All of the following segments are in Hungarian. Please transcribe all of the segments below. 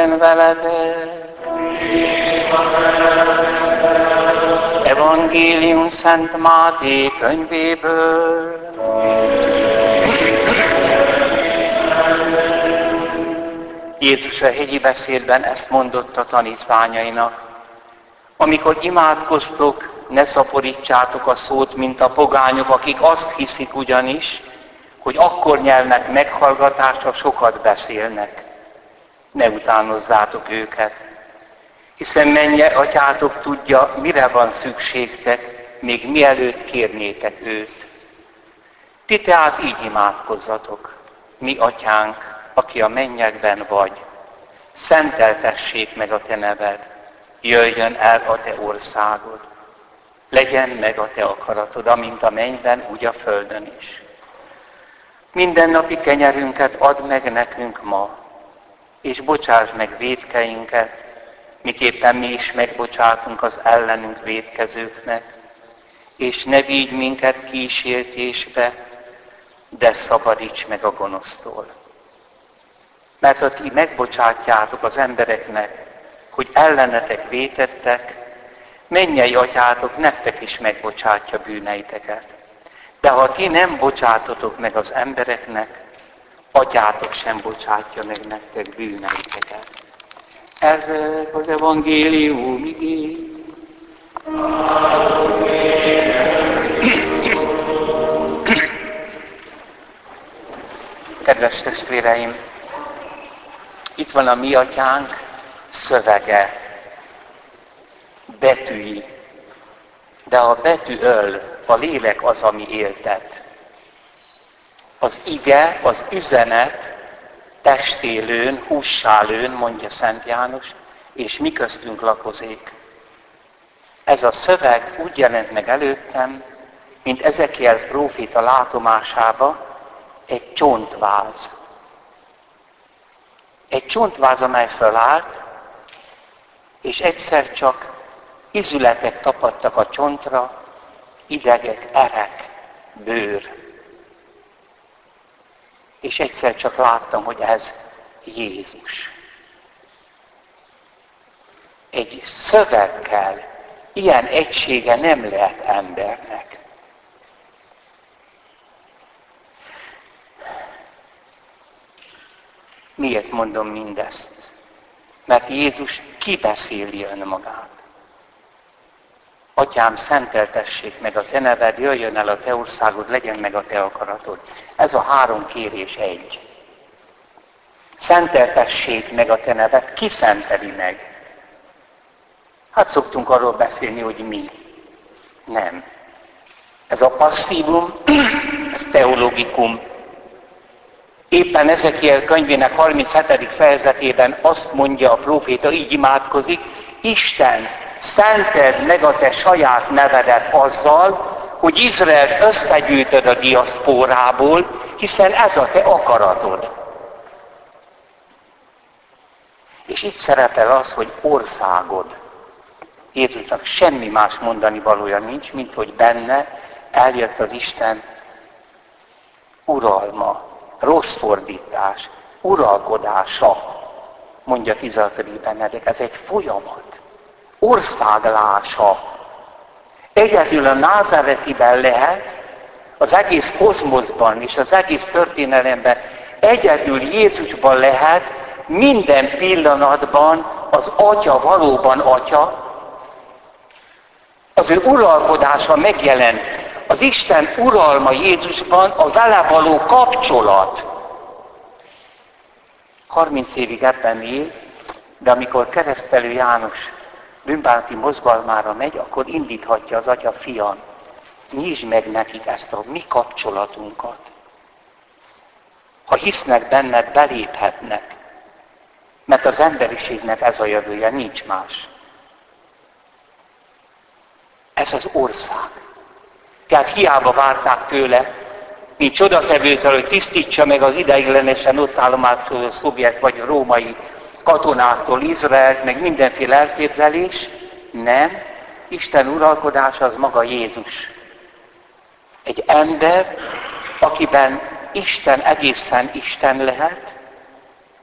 Legyen veletek. Evangélium Szent Máté könyvéből. Jézus a hegyi beszédben ezt mondott a tanítványainak. Amikor imádkoztok, ne szaporítsátok a szót, mint a pogányok, akik azt hiszik ugyanis, hogy akkor nyelnek meghallgatásra, sokat beszélnek. Ne utánozzátok őket, hiszen menje atyátok tudja, mire van szükségtek, még mielőtt kérnétek őt. Ti tehát így imádkozzatok, mi atyánk, aki a mennyekben vagy, szenteltessék meg a te neved, jöjjön el a te országod, legyen meg a te akaratod, amint a mennyben, úgy a földön is. Minden napi kenyerünket add meg nekünk ma, és bocsáss meg védkeinket, miképpen mi is megbocsátunk az ellenünk védkezőknek, és ne vigy minket kísértésbe, de szabadíts meg a gonosztól. Mert ha ti megbocsátjátok az embereknek, hogy ellenetek vétettek, mennyei atyátok nektek is megbocsátja bűneiteket. De ha ti nem bocsátotok meg az embereknek, atyátok sem bocsátja meg nektek bűneiteket. Ez az evangélium igény. Kedves testvéreim, itt van a mi atyánk szövege, betűi, de a betű öl, a lélek az, ami éltet. Az ige, az üzenet testélőn, hússálőn, mondja Szent János, és mi köztünk lakozik. Ez a szöveg úgy jelent meg előttem, mint Ezekiel prófita látomásába egy csontváz. Egy csontváz, amely fölállt, és egyszer csak izületek tapadtak a csontra, idegek, erek, bőr. És egyszer csak láttam, hogy ez Jézus. Egy szöveggel ilyen egysége nem lehet embernek. Miért mondom mindezt? Mert Jézus kibeszéli önmagát. Atyám, szenteltessék meg a te neved, jöjjön el a te országod, legyen meg a te akaratod. Ez a három kérés egy. Szenteltessék meg a te neved, ki szenteli meg? Hát szoktunk arról beszélni, hogy mi. Nem. Ez a passzívum, ez teológikum, Éppen Ezekiel könyvének 37. fejezetében azt mondja a próféta, így imádkozik, Isten, szented meg a te saját nevedet azzal, hogy Izrael összegyűjtöd a diaszpórából, hiszen ez a te akaratod. És itt szerepel az, hogy országod. Jézusnak semmi más mondani valója nincs, mint hogy benne eljött az Isten uralma, rossz fordítás, uralkodása, mondja 16. Benedek, ez egy folyamat, országlása. Egyedül a názáretiben lehet, az egész kozmoszban és az egész történelemben egyedül Jézusban lehet minden pillanatban az Atya valóban Atya, az ő uralkodása megjelent az Isten uralma Jézusban a vele való kapcsolat. 30 évig ebben él, de amikor keresztelő János bűnbánati mozgalmára megy, akkor indíthatja az atya fiam. Nyisd meg nekik ezt a mi kapcsolatunkat. Ha hisznek benned, beléphetnek. Mert az emberiségnek ez a jövője, nincs más. Ez az ország. Tehát hiába várták tőle, mint csodatevőtől, hogy tisztítsa meg az ideiglenesen ott állomásról szovjet vagy római katonától Izraelt, meg mindenféle elképzelés. Nem. Isten uralkodása az maga Jézus. Egy ember, akiben Isten egészen Isten lehet,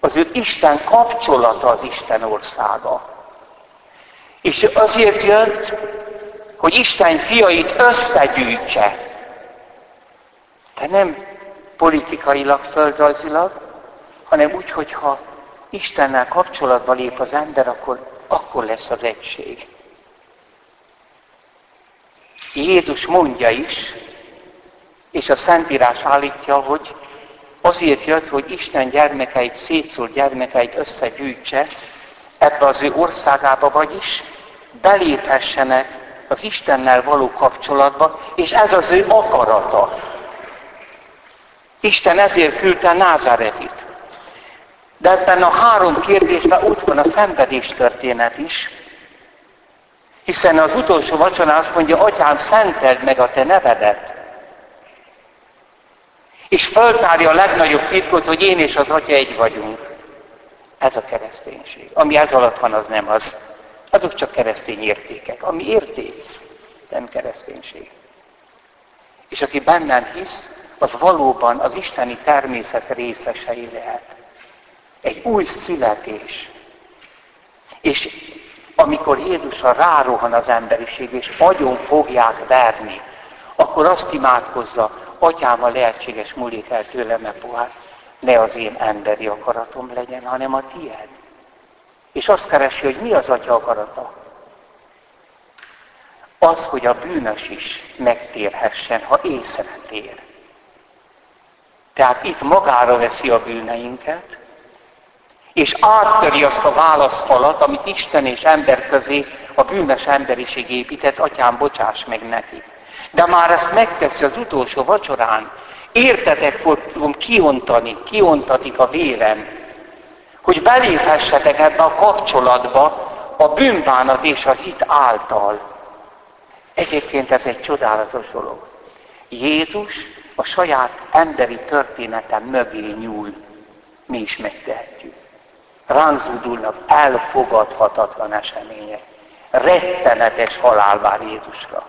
Az ő Isten kapcsolata az Isten országa. És azért jött, hogy Isten fiait összegyűjtse. De nem politikailag, földrajzilag, hanem úgy, hogyha Istennel kapcsolatba lép az ember, akkor, akkor lesz az egység. Jézus mondja is, és a Szentírás állítja, hogy azért jött, hogy Isten gyermekeit, szétszólt gyermekeit összegyűjtse ebbe az ő országába, vagyis beléphessenek az Istennel való kapcsolatba, és ez az ő akarata. Isten ezért küldte Názáretit. De ebben a három kérdésben ott van a szenvedés történet is, hiszen az utolsó vacsorán azt mondja, atyám, szenteld meg a te nevedet. És föltárja a legnagyobb titkot, hogy én és az atya egy vagyunk. Ez a kereszténység. Ami ez alatt van, az nem az. Azok csak keresztény értékek. Ami érték, nem kereszténység. És aki bennem hisz, az valóban az isteni természet részesei lehet. Egy új születés. És amikor Jézusra rárohan az emberiség, és agyon fogják verni, akkor azt imádkozza, atyám, a lehetséges múlik el tőlem pohár, ne az én emberi akaratom legyen, hanem a tiéd. És azt keresi, hogy mi az atya akarata. Az, hogy a bűnös is megtérhessen, ha észre tér. Tehát itt magára veszi a bűneinket, és áttöri azt a válaszfalat, amit Isten és ember közé a bűnös emberiség épített, atyám, bocsáss meg neki. De már ezt megteszi az utolsó vacsorán. Értetek fogom kiontani, kiontatik a vérem, hogy beléphessetek ebbe a kapcsolatba a bűnbánat és a hit által. Egyébként ez egy csodálatos dolog. Jézus a saját emberi történetem mögé nyúl. Mi is megtehetjük ránk zúdulnak elfogadhatatlan események. Rettenetes halál vár Jézusra.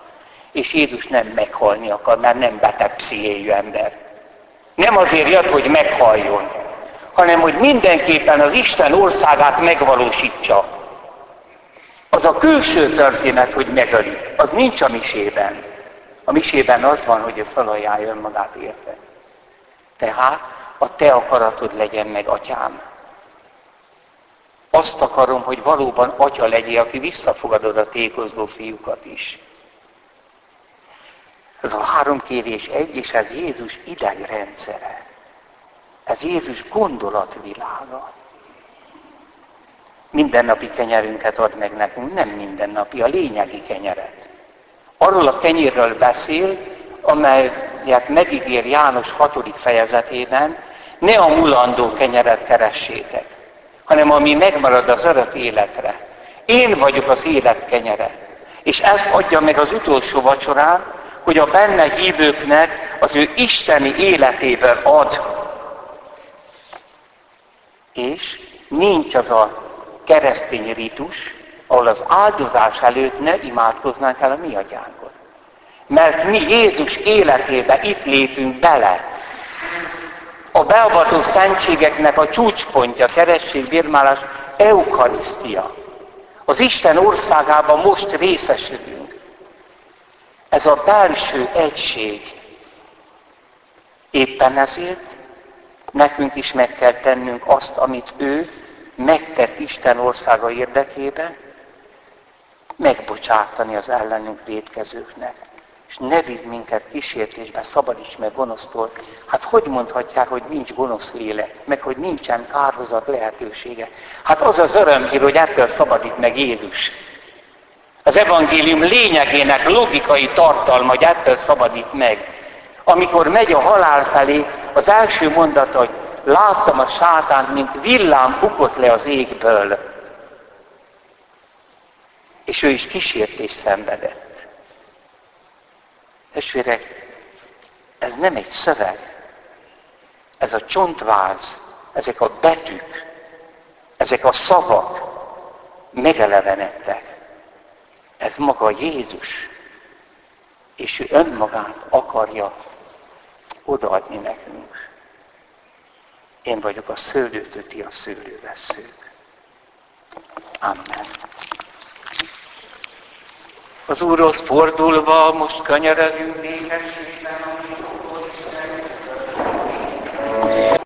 És Jézus nem meghalni akar, mert nem beteg pszichéjű ember. Nem azért jött, hogy meghaljon, hanem hogy mindenképpen az Isten országát megvalósítsa. Az a külső történet, hogy megölik, az nincs a misében. A misében az van, hogy ő felajánlja önmagát érte. Tehát a te akaratod legyen meg, atyám. Azt akarom, hogy valóban atya legyél, aki visszafogadod a tékozló fiúkat is. Ez a három kérés egy, és ez Jézus idegrendszere. Ez Jézus gondolatvilága. Mindennapi kenyerünket ad meg nekünk, nem mindennapi, a lényegi kenyeret. Arról a kenyérről beszél, amelyet megígér János 6. fejezetében, ne a mulandó kenyeret keressétek, hanem ami megmarad az örök életre. Én vagyok az élet kenyere. És ezt adja meg az utolsó vacsorán, hogy a benne hívőknek az ő isteni életéből ad. És nincs az a keresztény ritus, ahol az áldozás előtt ne imádkoznánk el a mi atyánkot. Mert mi Jézus életébe itt lépünk bele, a beavató szentségeknek a csúcspontja, keresség, bírmálás, eukarisztia. Az Isten országában most részesülünk. Ez a belső egység. Éppen ezért nekünk is meg kell tennünk azt, amit ő megtett Isten országa érdekében, megbocsátani az ellenünk védkezőknek és ne vidd minket kísértésbe, szabadíts meg gonosztól. Hát hogy mondhatják, hogy nincs gonosz lélek, meg hogy nincsen kárhozat lehetősége? Hát az az örömhír, hogy ettől szabadít meg Jézus. Az evangélium lényegének logikai tartalma, hogy ettől szabadít meg. Amikor megy a halál felé, az első mondat, hogy láttam a sátánt, mint villám bukott le az égből. És ő is kísértés szenvedett. Testvérek, ez nem egy szöveg. Ez a csontváz, ezek a betűk, ezek a szavak megelevenedtek. Ez maga Jézus. És ő önmagát akarja odaadni nekünk. Én vagyok a szőlőtő, ti a szőlőveszők. Amen. Az Úrhoz fordulva most kanyarodjunk nékességben